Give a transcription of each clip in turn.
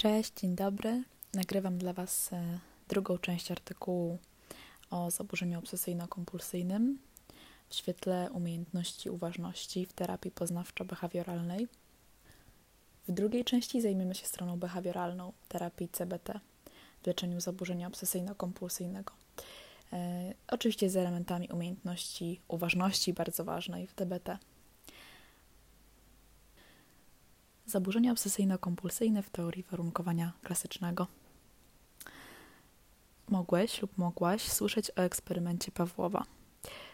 Cześć, dzień dobry. Nagrywam dla Was e, drugą część artykułu o zaburzeniu obsesyjno-kompulsyjnym w świetle umiejętności uważności w terapii poznawczo-behawioralnej. W drugiej części zajmiemy się stroną behawioralną terapii CBT w leczeniu zaburzenia obsesyjno-kompulsyjnego. E, oczywiście z elementami umiejętności uważności bardzo ważnej w TBT. Zaburzenia obsesyjno-kompulsyjne w teorii warunkowania klasycznego. Mogłeś lub mogłaś słyszeć o eksperymencie Pawłowa,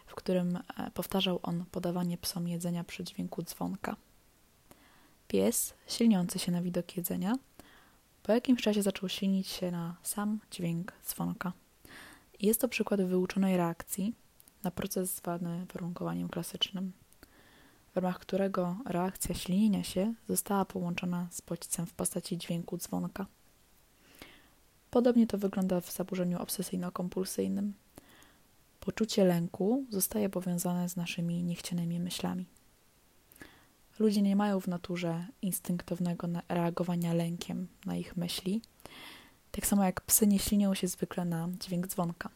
w którym e, powtarzał on podawanie psom jedzenia przy dźwięku dzwonka. Pies, silniący się na widok jedzenia, po jakimś czasie zaczął silnić się na sam dźwięk dzwonka. Jest to przykład wyuczonej reakcji na proces zwany warunkowaniem klasycznym w ramach którego reakcja ślinienia się została połączona z bodźcem w postaci dźwięku dzwonka. Podobnie to wygląda w zaburzeniu obsesyjno-kompulsyjnym. Poczucie lęku zostaje powiązane z naszymi niechcianymi myślami. Ludzie nie mają w naturze instynktownego reagowania lękiem na ich myśli, tak samo jak psy nie ślinią się zwykle na dźwięk dzwonka.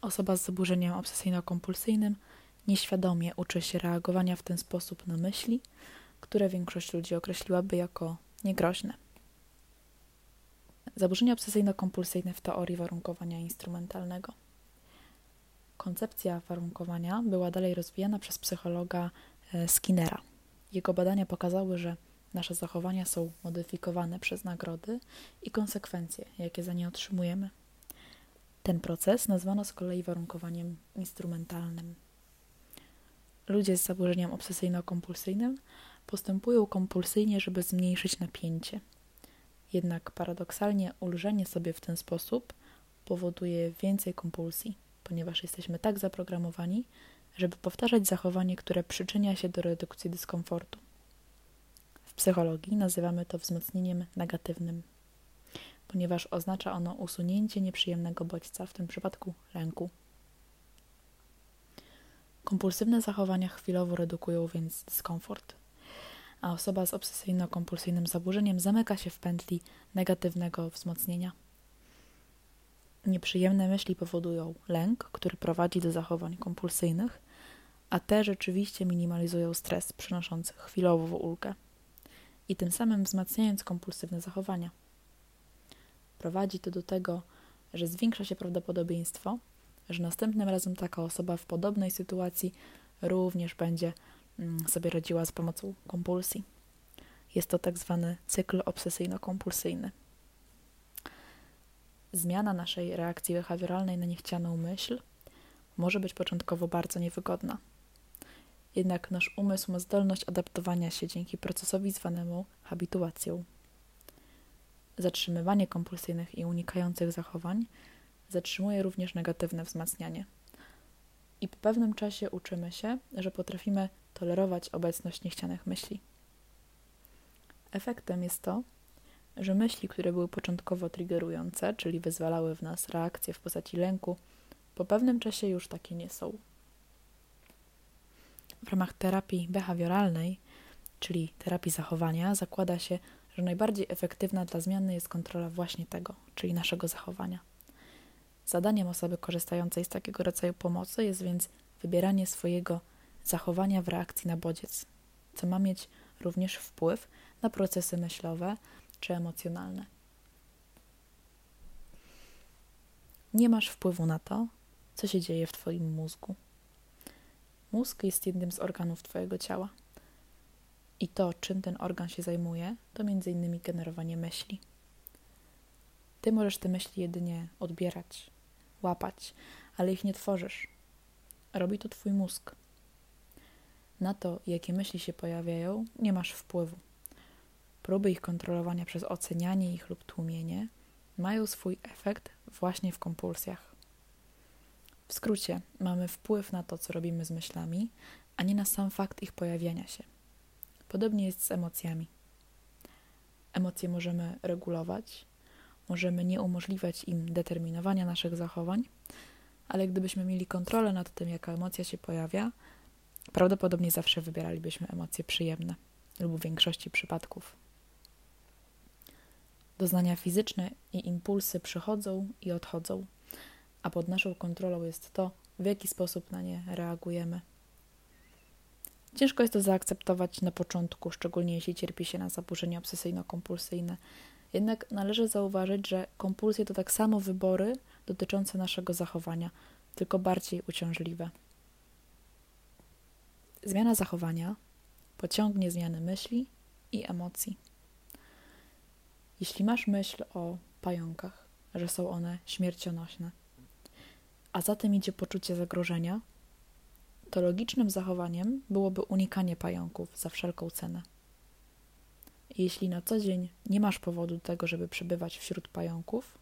Osoba z zaburzeniem obsesyjno-kompulsyjnym nieświadomie uczy się reagowania w ten sposób na myśli, które większość ludzi określiłaby jako niegroźne. Zaburzenia obsesyjno-kompulsyjne w teorii warunkowania instrumentalnego. Koncepcja warunkowania była dalej rozwijana przez psychologa e, Skinnera. Jego badania pokazały, że nasze zachowania są modyfikowane przez nagrody i konsekwencje, jakie za nie otrzymujemy. Ten proces nazwano z kolei warunkowaniem instrumentalnym. Ludzie z zaburzeniem obsesyjno-kompulsyjnym postępują kompulsyjnie, żeby zmniejszyć napięcie. Jednak paradoksalnie ulżenie sobie w ten sposób powoduje więcej kompulsji, ponieważ jesteśmy tak zaprogramowani, żeby powtarzać zachowanie, które przyczynia się do redukcji dyskomfortu. W psychologii nazywamy to wzmocnieniem negatywnym, ponieważ oznacza ono usunięcie nieprzyjemnego bodźca, w tym przypadku lęku. Kompulsywne zachowania chwilowo redukują więc dyskomfort, a osoba z obsesyjno-kompulsyjnym zaburzeniem zamyka się w pętli negatywnego wzmocnienia. Nieprzyjemne myśli powodują lęk, który prowadzi do zachowań kompulsyjnych, a te rzeczywiście minimalizują stres, przynoszący chwilową ulgę i tym samym wzmacniając kompulsywne zachowania. Prowadzi to do tego, że zwiększa się prawdopodobieństwo, że następnym razem taka osoba w podobnej sytuacji również będzie mm, sobie radziła z pomocą kompulsji. Jest to tak zwany cykl obsesyjno-kompulsyjny. Zmiana naszej reakcji behawioralnej na niechcianą myśl może być początkowo bardzo niewygodna. Jednak nasz umysł ma zdolność adaptowania się dzięki procesowi zwanemu habituacją. Zatrzymywanie kompulsyjnych i unikających zachowań zatrzymuje również negatywne wzmacnianie. I po pewnym czasie uczymy się, że potrafimy tolerować obecność niechcianych myśli. Efektem jest to, że myśli, które były początkowo triggerujące, czyli wyzwalały w nas reakcje w postaci lęku, po pewnym czasie już takie nie są. W ramach terapii behawioralnej, czyli terapii zachowania, zakłada się, że najbardziej efektywna dla zmiany jest kontrola właśnie tego, czyli naszego zachowania. Zadaniem osoby korzystającej z takiego rodzaju pomocy jest więc wybieranie swojego zachowania w reakcji na bodziec, co ma mieć również wpływ na procesy myślowe czy emocjonalne. Nie masz wpływu na to, co się dzieje w Twoim mózgu. Mózg jest jednym z organów Twojego ciała. I to, czym ten organ się zajmuje, to m.in. generowanie myśli. Ty możesz te myśli jedynie odbierać, łapać, ale ich nie tworzysz. Robi to twój mózg. Na to, jakie myśli się pojawiają, nie masz wpływu. Próby ich kontrolowania przez ocenianie ich lub tłumienie mają swój efekt właśnie w kompulsjach. W skrócie, mamy wpływ na to, co robimy z myślami, a nie na sam fakt ich pojawiania się. Podobnie jest z emocjami. Emocje możemy regulować, możemy nie umożliwiać im determinowania naszych zachowań, ale gdybyśmy mieli kontrolę nad tym, jaka emocja się pojawia, prawdopodobnie zawsze wybieralibyśmy emocje przyjemne lub w większości przypadków. Doznania fizyczne i impulsy przychodzą i odchodzą, a pod naszą kontrolą jest to, w jaki sposób na nie reagujemy. Ciężko jest to zaakceptować na początku, szczególnie jeśli cierpi się na zaburzenia obsesyjno-kompulsyjne. Jednak należy zauważyć, że kompulsje to tak samo wybory dotyczące naszego zachowania, tylko bardziej uciążliwe. Zmiana zachowania pociągnie zmiany myśli i emocji. Jeśli masz myśl o pająkach, że są one śmiercionośne, a za tym idzie poczucie zagrożenia, to logicznym zachowaniem byłoby unikanie pająków za wszelką cenę. Jeśli na co dzień nie masz powodu do tego, żeby przebywać wśród pająków,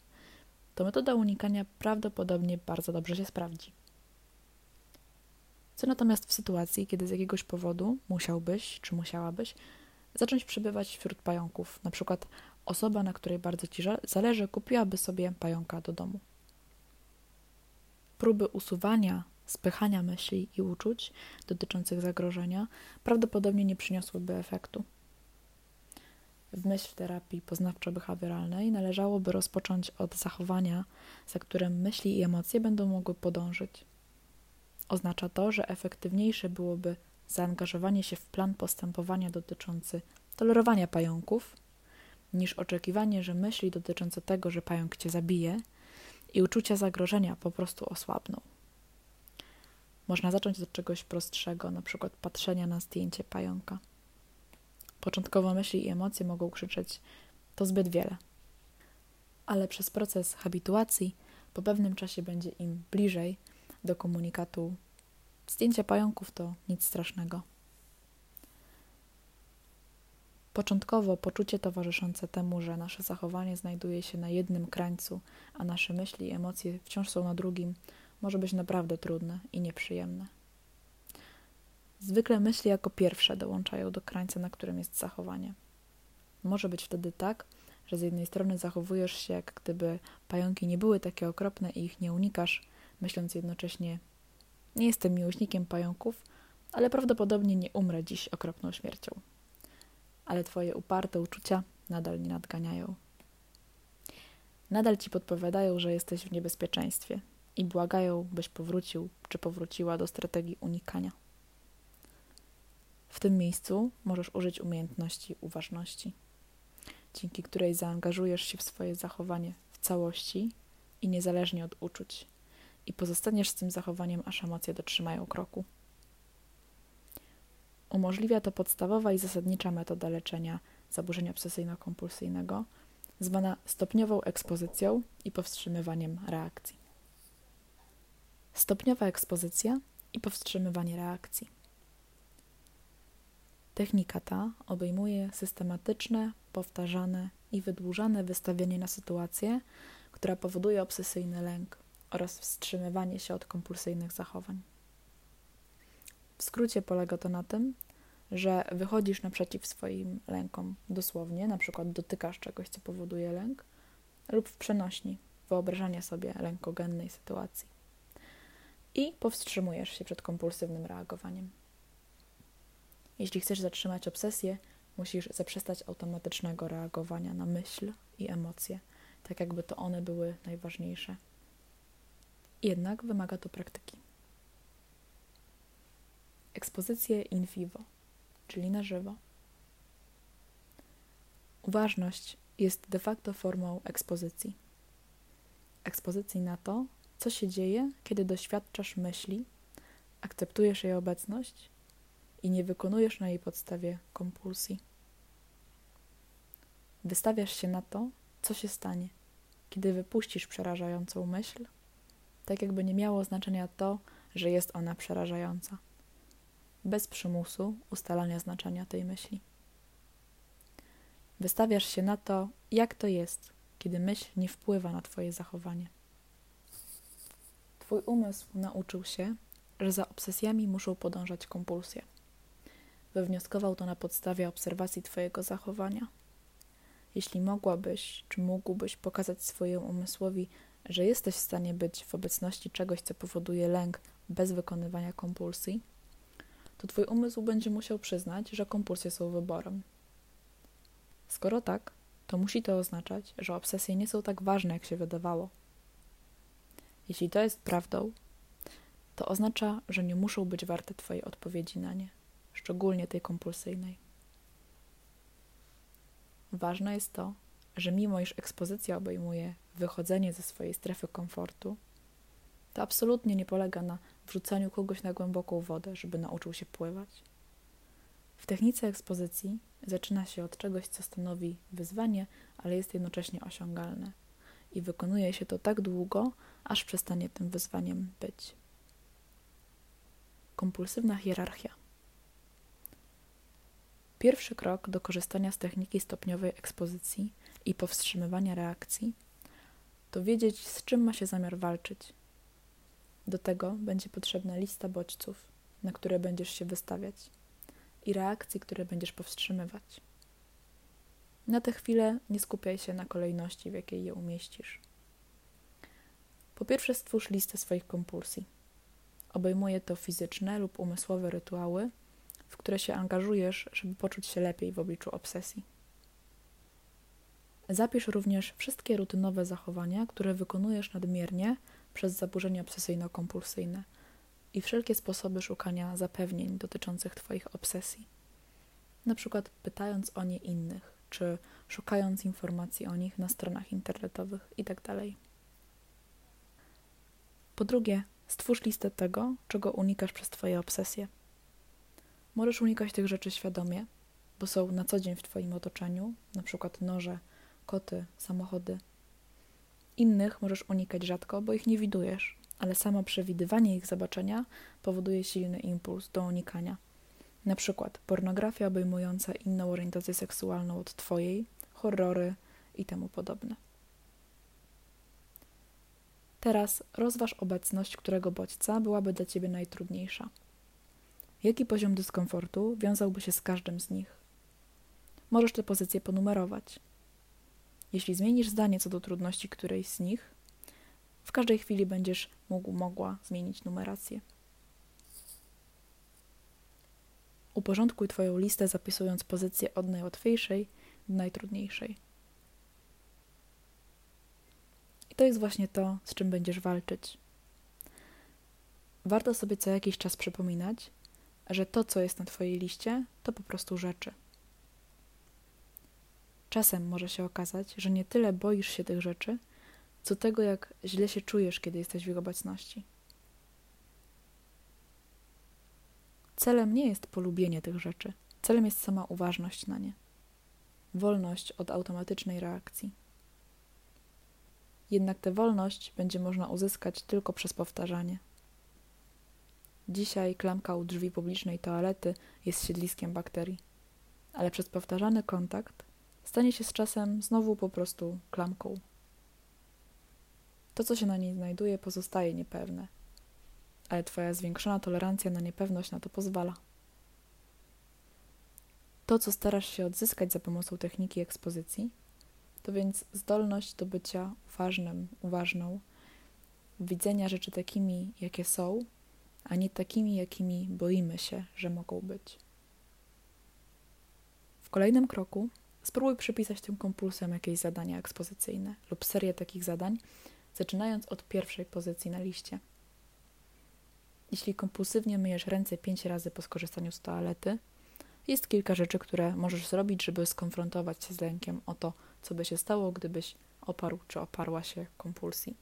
to metoda unikania prawdopodobnie bardzo dobrze się sprawdzi. Co natomiast w sytuacji, kiedy z jakiegoś powodu musiałbyś czy musiałabyś zacząć przebywać wśród pająków, na przykład osoba, na której bardzo ci zależy, kupiłaby sobie pająka do domu. Próby usuwania, spychania myśli i uczuć dotyczących zagrożenia prawdopodobnie nie przyniosłyby efektu. W myśl terapii poznawczo-behawioralnej należałoby rozpocząć od zachowania, za którym myśli i emocje będą mogły podążyć. Oznacza to, że efektywniejsze byłoby zaangażowanie się w plan postępowania dotyczący tolerowania pająków, niż oczekiwanie, że myśli dotyczące tego, że pająk cię zabije i uczucia zagrożenia po prostu osłabną. Można zacząć od czegoś prostszego, na przykład patrzenia na zdjęcie pająka. Początkowo myśli i emocje mogą krzyczeć: To zbyt wiele. Ale przez proces habituacji po pewnym czasie będzie im bliżej do komunikatu: Zdjęcie pająków to nic strasznego. Początkowo poczucie towarzyszące temu, że nasze zachowanie znajduje się na jednym krańcu, a nasze myśli i emocje wciąż są na drugim, może być naprawdę trudne i nieprzyjemne. Zwykle myśli jako pierwsze dołączają do krańca, na którym jest zachowanie. Może być wtedy tak, że z jednej strony zachowujesz się, jak gdyby pająki nie były takie okropne i ich nie unikasz, myśląc jednocześnie: Nie jestem miłośnikiem pająków, ale prawdopodobnie nie umrę dziś okropną śmiercią. Ale twoje uparte uczucia nadal nie nadganiają. Nadal ci podpowiadają, że jesteś w niebezpieczeństwie i błagają, byś powrócił czy powróciła do strategii unikania. W tym miejscu możesz użyć umiejętności uważności, dzięki której zaangażujesz się w swoje zachowanie w całości i niezależnie od uczuć, i pozostaniesz z tym zachowaniem, aż emocje dotrzymają kroku. Umożliwia to podstawowa i zasadnicza metoda leczenia zaburzenia obsesyjno-kompulsyjnego, zwana stopniową ekspozycją i powstrzymywaniem reakcji. Stopniowa ekspozycja i powstrzymywanie reakcji. Technika ta obejmuje systematyczne, powtarzane i wydłużane wystawienie na sytuację, która powoduje obsesyjny lęk oraz wstrzymywanie się od kompulsyjnych zachowań. W skrócie polega to na tym, że wychodzisz naprzeciw swoim lękom dosłownie, na przykład dotykasz czegoś, co powoduje lęk, lub w przenośni wyobrażanie sobie lękogennej sytuacji. I powstrzymujesz się przed kompulsywnym reagowaniem. Jeśli chcesz zatrzymać obsesję, musisz zaprzestać automatycznego reagowania na myśl i emocje, tak jakby to one były najważniejsze. Jednak wymaga to praktyki. Ekspozycje in vivo, czyli na żywo. Uważność jest de facto formą ekspozycji. Ekspozycji na to, co się dzieje, kiedy doświadczasz myśli, akceptujesz jej obecność i nie wykonujesz na jej podstawie kompulsji. Wystawiasz się na to, co się stanie, kiedy wypuścisz przerażającą myśl, tak jakby nie miało znaczenia to, że jest ona przerażająca, bez przymusu ustalania znaczenia tej myśli. Wystawiasz się na to, jak to jest, kiedy myśl nie wpływa na Twoje zachowanie. Twój umysł nauczył się, że za obsesjami muszą podążać kompulsje. Wywnioskował to na podstawie obserwacji Twojego zachowania. Jeśli mogłabyś, czy mógłbyś pokazać swojemu umysłowi, że jesteś w stanie być w obecności czegoś, co powoduje lęk bez wykonywania kompulsji, to Twój umysł będzie musiał przyznać, że kompulsje są wyborem. Skoro tak, to musi to oznaczać, że obsesje nie są tak ważne, jak się wydawało. Jeśli to jest prawdą, to oznacza, że nie muszą być warte Twojej odpowiedzi na nie, szczególnie tej kompulsyjnej. Ważne jest to, że mimo iż ekspozycja obejmuje wychodzenie ze swojej strefy komfortu, to absolutnie nie polega na wrzucaniu kogoś na głęboką wodę, żeby nauczył się pływać. W technice ekspozycji zaczyna się od czegoś, co stanowi wyzwanie, ale jest jednocześnie osiągalne. I wykonuje się to tak długo, aż przestanie tym wyzwaniem być. Kompulsywna hierarchia. Pierwszy krok do korzystania z techniki stopniowej ekspozycji i powstrzymywania reakcji to wiedzieć, z czym ma się zamiar walczyć. Do tego będzie potrzebna lista bodźców, na które będziesz się wystawiać i reakcji, które będziesz powstrzymywać. Na tę chwilę nie skupiaj się na kolejności, w jakiej je umieścisz. Po pierwsze, stwórz listę swoich kompulsji. Obejmuje to fizyczne lub umysłowe rytuały, w które się angażujesz, żeby poczuć się lepiej w obliczu obsesji. Zapisz również wszystkie rutynowe zachowania, które wykonujesz nadmiernie przez zaburzenia obsesyjno-kompulsyjne i wszelkie sposoby szukania zapewnień dotyczących Twoich obsesji. Na przykład pytając o nie innych, czy szukając informacji o nich na stronach internetowych itd. Tak po drugie, stwórz listę tego, czego unikasz przez Twoje obsesje. Możesz unikać tych rzeczy świadomie, bo są na co dzień w Twoim otoczeniu, na przykład noże, koty, samochody. Innych możesz unikać rzadko, bo ich nie widujesz, ale samo przewidywanie ich zobaczenia powoduje silny impuls do unikania. Na przykład pornografia obejmująca inną orientację seksualną od Twojej, horrory i temu podobne. Teraz rozważ obecność, którego bodźca byłaby dla ciebie najtrudniejsza. Jaki poziom dyskomfortu wiązałby się z każdym z nich? Możesz te pozycje ponumerować. Jeśli zmienisz zdanie co do trudności którejś z nich, w każdej chwili będziesz mógł, mogła zmienić numerację. Uporządkuj Twoją listę, zapisując pozycję od najłatwiejszej do najtrudniejszej. I to jest właśnie to, z czym będziesz walczyć. Warto sobie co jakiś czas przypominać, że to, co jest na Twojej liście, to po prostu rzeczy. Czasem może się okazać, że nie tyle boisz się tych rzeczy, co tego, jak źle się czujesz, kiedy jesteś w ich obecności. Celem nie jest polubienie tych rzeczy, celem jest sama uważność na nie, wolność od automatycznej reakcji. Jednak tę wolność będzie można uzyskać tylko przez powtarzanie. Dzisiaj klamka u drzwi publicznej toalety jest siedliskiem bakterii, ale przez powtarzany kontakt stanie się z czasem znowu po prostu klamką. To, co się na niej znajduje, pozostaje niepewne, ale Twoja zwiększona tolerancja na niepewność na to pozwala. To, co starasz się odzyskać za pomocą techniki ekspozycji, to więc zdolność do bycia uważnym, uważną, widzenia rzeczy takimi, jakie są, a nie takimi, jakimi boimy się, że mogą być. W kolejnym kroku spróbuj przypisać tym kompulsem jakieś zadania ekspozycyjne lub serię takich zadań, zaczynając od pierwszej pozycji na liście. Jeśli kompulsywnie myjesz ręce pięć razy po skorzystaniu z toalety, jest kilka rzeczy, które możesz zrobić, żeby skonfrontować się z lękiem o to, co by się stało, gdybyś oparł czy oparła się kompulsji.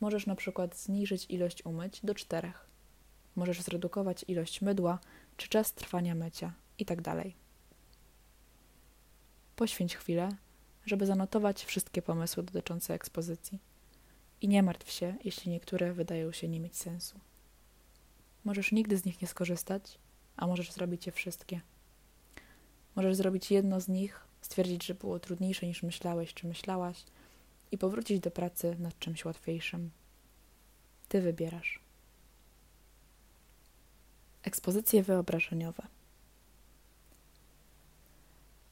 Możesz na przykład zniżyć ilość umyć do czterech. Możesz zredukować ilość mydła czy czas trwania mycia itd. Tak Poświęć chwilę, żeby zanotować wszystkie pomysły dotyczące ekspozycji. I nie martw się, jeśli niektóre wydają się nie mieć sensu. Możesz nigdy z nich nie skorzystać, a możesz zrobić je wszystkie. Możesz zrobić jedno z nich, stwierdzić, że było trudniejsze niż myślałeś czy myślałaś i powrócić do pracy nad czymś łatwiejszym. Ty wybierasz. Ekspozycje wyobrażeniowe.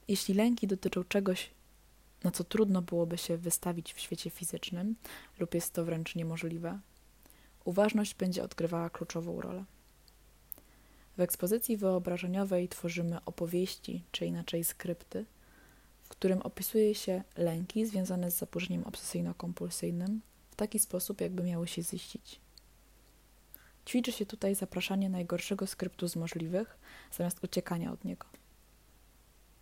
Jeśli lęki dotyczą czegoś, na co trudno byłoby się wystawić w świecie fizycznym, lub jest to wręcz niemożliwe, uważność będzie odgrywała kluczową rolę. W ekspozycji wyobrażeniowej tworzymy opowieści, czy inaczej skrypty, w którym opisuje się lęki związane z zaburzeniem obsesyjno-kompulsyjnym w taki sposób, jakby miały się ziścić. Ćwiczy się tutaj zapraszanie najgorszego skryptu z możliwych, zamiast uciekania od niego.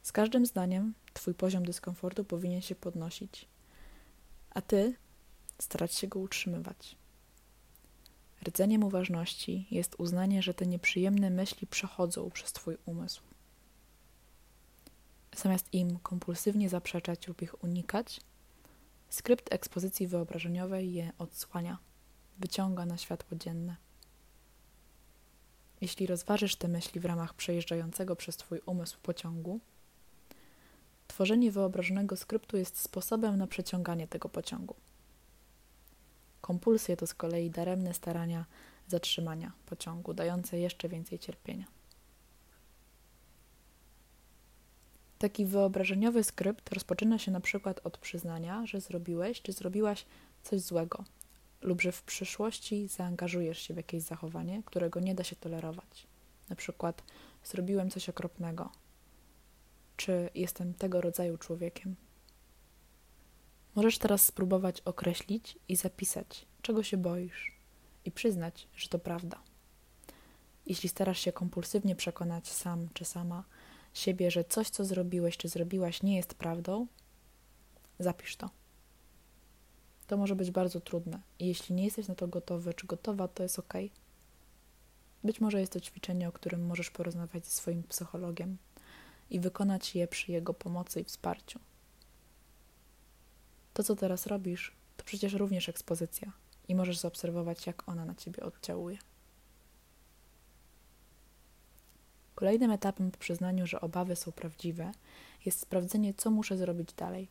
Z każdym zdaniem Twój poziom dyskomfortu powinien się podnosić, a Ty starać się go utrzymywać. Rdzeniem uważności jest uznanie, że te nieprzyjemne myśli przechodzą przez Twój umysł. Zamiast im kompulsywnie zaprzeczać lub ich unikać, skrypt ekspozycji wyobrażeniowej je odsłania, wyciąga na światło dzienne. Jeśli rozważysz te myśli w ramach przejeżdżającego przez Twój umysł pociągu, tworzenie wyobrażonego skryptu jest sposobem na przeciąganie tego pociągu. Kompulsje to z kolei daremne starania zatrzymania pociągu, dające jeszcze więcej cierpienia. Taki wyobrażeniowy skrypt rozpoczyna się na przykład od przyznania, że zrobiłeś czy zrobiłaś coś złego, lub że w przyszłości zaangażujesz się w jakieś zachowanie, którego nie da się tolerować. Na przykład zrobiłem coś okropnego, czy jestem tego rodzaju człowiekiem. Możesz teraz spróbować określić i zapisać, czego się boisz, i przyznać, że to prawda. Jeśli starasz się kompulsywnie przekonać sam czy sama siebie, że coś, co zrobiłeś czy zrobiłaś, nie jest prawdą, zapisz to. To może być bardzo trudne i jeśli nie jesteś na to gotowy czy gotowa, to jest ok. Być może jest to ćwiczenie, o którym możesz porozmawiać ze swoim psychologiem i wykonać je przy jego pomocy i wsparciu. To, co teraz robisz, to przecież również ekspozycja i możesz zaobserwować, jak ona na ciebie oddziałuje. Kolejnym etapem po przyznaniu, że obawy są prawdziwe, jest sprawdzenie, co muszę zrobić dalej.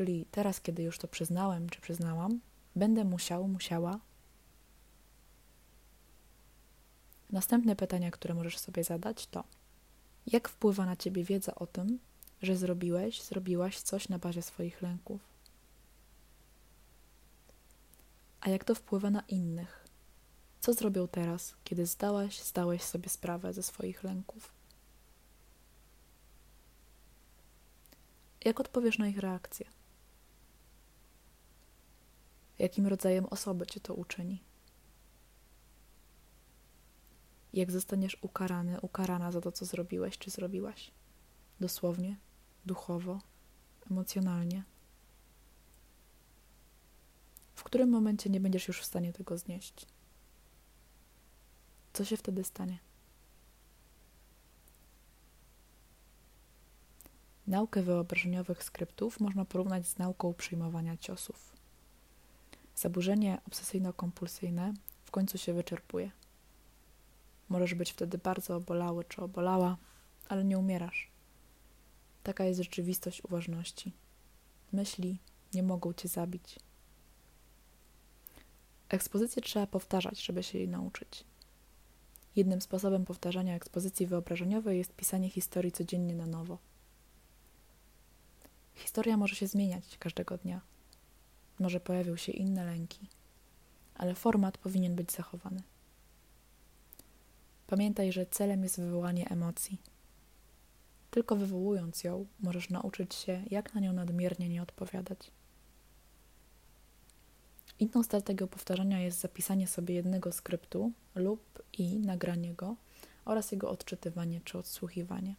Czyli teraz, kiedy już to przyznałem czy przyznałam, będę musiał, musiała. Następne pytania, które możesz sobie zadać, to: jak wpływa na ciebie wiedza o tym, że zrobiłeś, zrobiłaś coś na bazie swoich lęków? A jak to wpływa na innych? Co zrobią teraz, kiedy zdałaś, zdałeś sobie sprawę ze swoich lęków? Jak odpowiesz na ich reakcję? Jakim rodzajem osoby cię to uczyni? Jak zostaniesz ukarany, ukarana za to, co zrobiłeś czy zrobiłaś? Dosłownie, duchowo, emocjonalnie. W którym momencie nie będziesz już w stanie tego znieść? Co się wtedy stanie? Naukę wyobrażeniowych skryptów można porównać z nauką przyjmowania ciosów. Zaburzenie obsesyjno-kompulsyjne w końcu się wyczerpuje. Możesz być wtedy bardzo obolały czy obolała, ale nie umierasz. Taka jest rzeczywistość uważności. Myśli nie mogą cię zabić. Ekspozycję trzeba powtarzać, żeby się jej nauczyć. Jednym sposobem powtarzania ekspozycji wyobrażeniowej jest pisanie historii codziennie na nowo. Historia może się zmieniać każdego dnia. Może pojawią się inne lęki, ale format powinien być zachowany. Pamiętaj, że celem jest wywołanie emocji. Tylko wywołując ją, możesz nauczyć się, jak na nią nadmiernie nie odpowiadać. Inną strategią powtarzania jest zapisanie sobie jednego skryptu lub i nagranie go oraz jego odczytywanie czy odsłuchiwanie.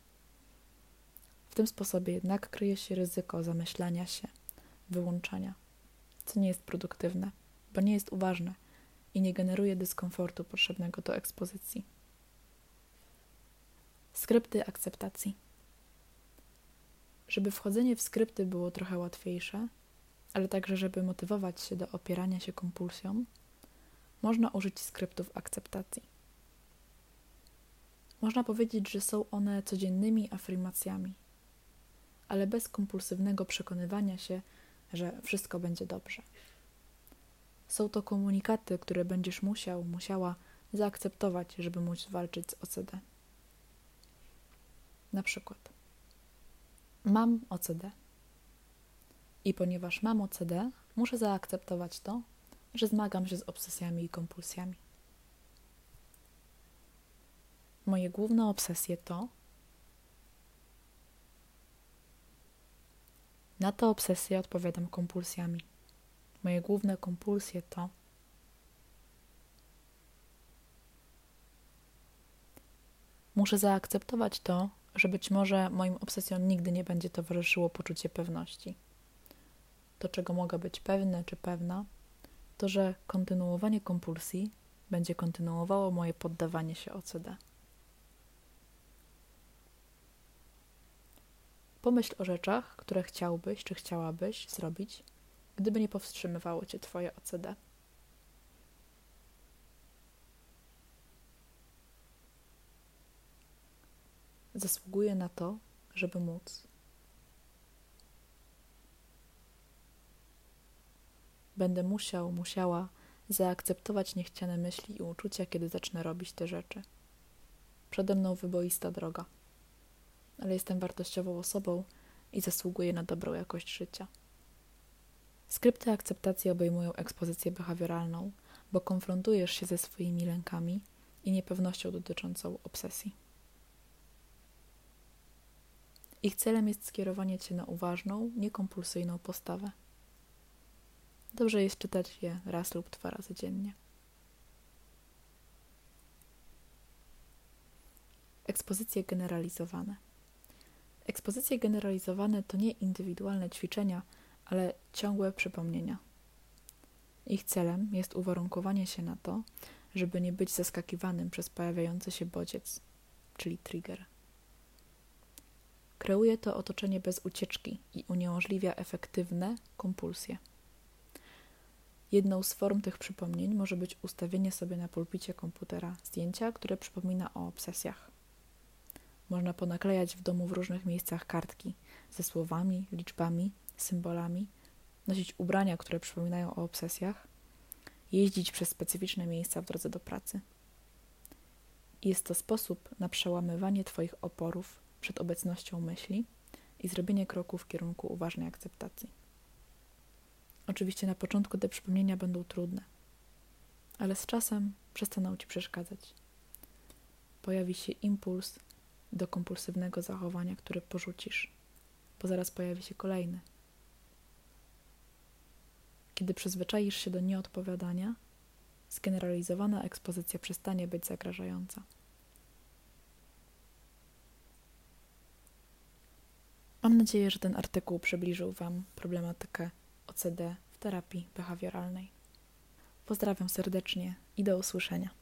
W tym sposobie jednak kryje się ryzyko zamyślania się, wyłączania, co nie jest produktywne, bo nie jest uważne i nie generuje dyskomfortu potrzebnego do ekspozycji. Skrypty akceptacji. Żeby wchodzenie w skrypty było trochę łatwiejsze, ale także żeby motywować się do opierania się kompulsjom, można użyć skryptów akceptacji. Można powiedzieć, że są one codziennymi afirmacjami, ale bez kompulsywnego przekonywania się, że wszystko będzie dobrze. Są to komunikaty, które będziesz musiał, musiała zaakceptować, żeby móc walczyć z OCD. Na przykład, mam OCD. I ponieważ mam OCD, muszę zaakceptować to, że zmagam się z obsesjami i kompulsjami. Moje główne obsesje to Na te obsesje odpowiadam kompulsjami. Moje główne kompulsje to Muszę zaakceptować to, że być może moim obsesjom nigdy nie będzie towarzyszyło poczucie pewności. To, czego mogę być pewny czy pewna, to, że kontynuowanie kompulsji będzie kontynuowało moje poddawanie się OCD. Pomyśl o rzeczach, które chciałbyś czy chciałabyś zrobić, gdyby nie powstrzymywało cię Twoje OCD. Zasługuje na to, żeby móc. Będę musiał, musiała zaakceptować niechciane myśli i uczucia, kiedy zacznę robić te rzeczy. Przede mną wyboista droga, ale jestem wartościową osobą i zasługuję na dobrą jakość życia. Skrypty akceptacji obejmują ekspozycję behawioralną, bo konfrontujesz się ze swoimi lękami i niepewnością dotyczącą obsesji. Ich celem jest skierowanie cię na uważną, niekompulsyjną postawę. Dobrze jest czytać je raz lub dwa razy dziennie. Ekspozycje generalizowane. Ekspozycje generalizowane to nie indywidualne ćwiczenia, ale ciągłe przypomnienia. Ich celem jest uwarunkowanie się na to, żeby nie być zaskakiwanym przez pojawiający się bodziec, czyli trigger. Kreuje to otoczenie bez ucieczki i uniemożliwia efektywne kompulsje. Jedną z form tych przypomnień może być ustawienie sobie na pulpicie komputera zdjęcia, które przypomina o obsesjach. Można ponaklejać w domu w różnych miejscach kartki ze słowami, liczbami, symbolami, nosić ubrania, które przypominają o obsesjach, jeździć przez specyficzne miejsca w drodze do pracy. Jest to sposób na przełamywanie Twoich oporów przed obecnością myśli i zrobienie kroku w kierunku uważnej akceptacji. Oczywiście na początku te przypomnienia będą trudne, ale z czasem przestaną ci przeszkadzać. Pojawi się impuls do kompulsywnego zachowania, który porzucisz, bo zaraz pojawi się kolejny. Kiedy przyzwyczaisz się do nieodpowiadania, zgeneralizowana ekspozycja przestanie być zagrażająca. Mam nadzieję, że ten artykuł przybliżył Wam problematykę OCD w terapii behawioralnej. Pozdrawiam serdecznie i do usłyszenia.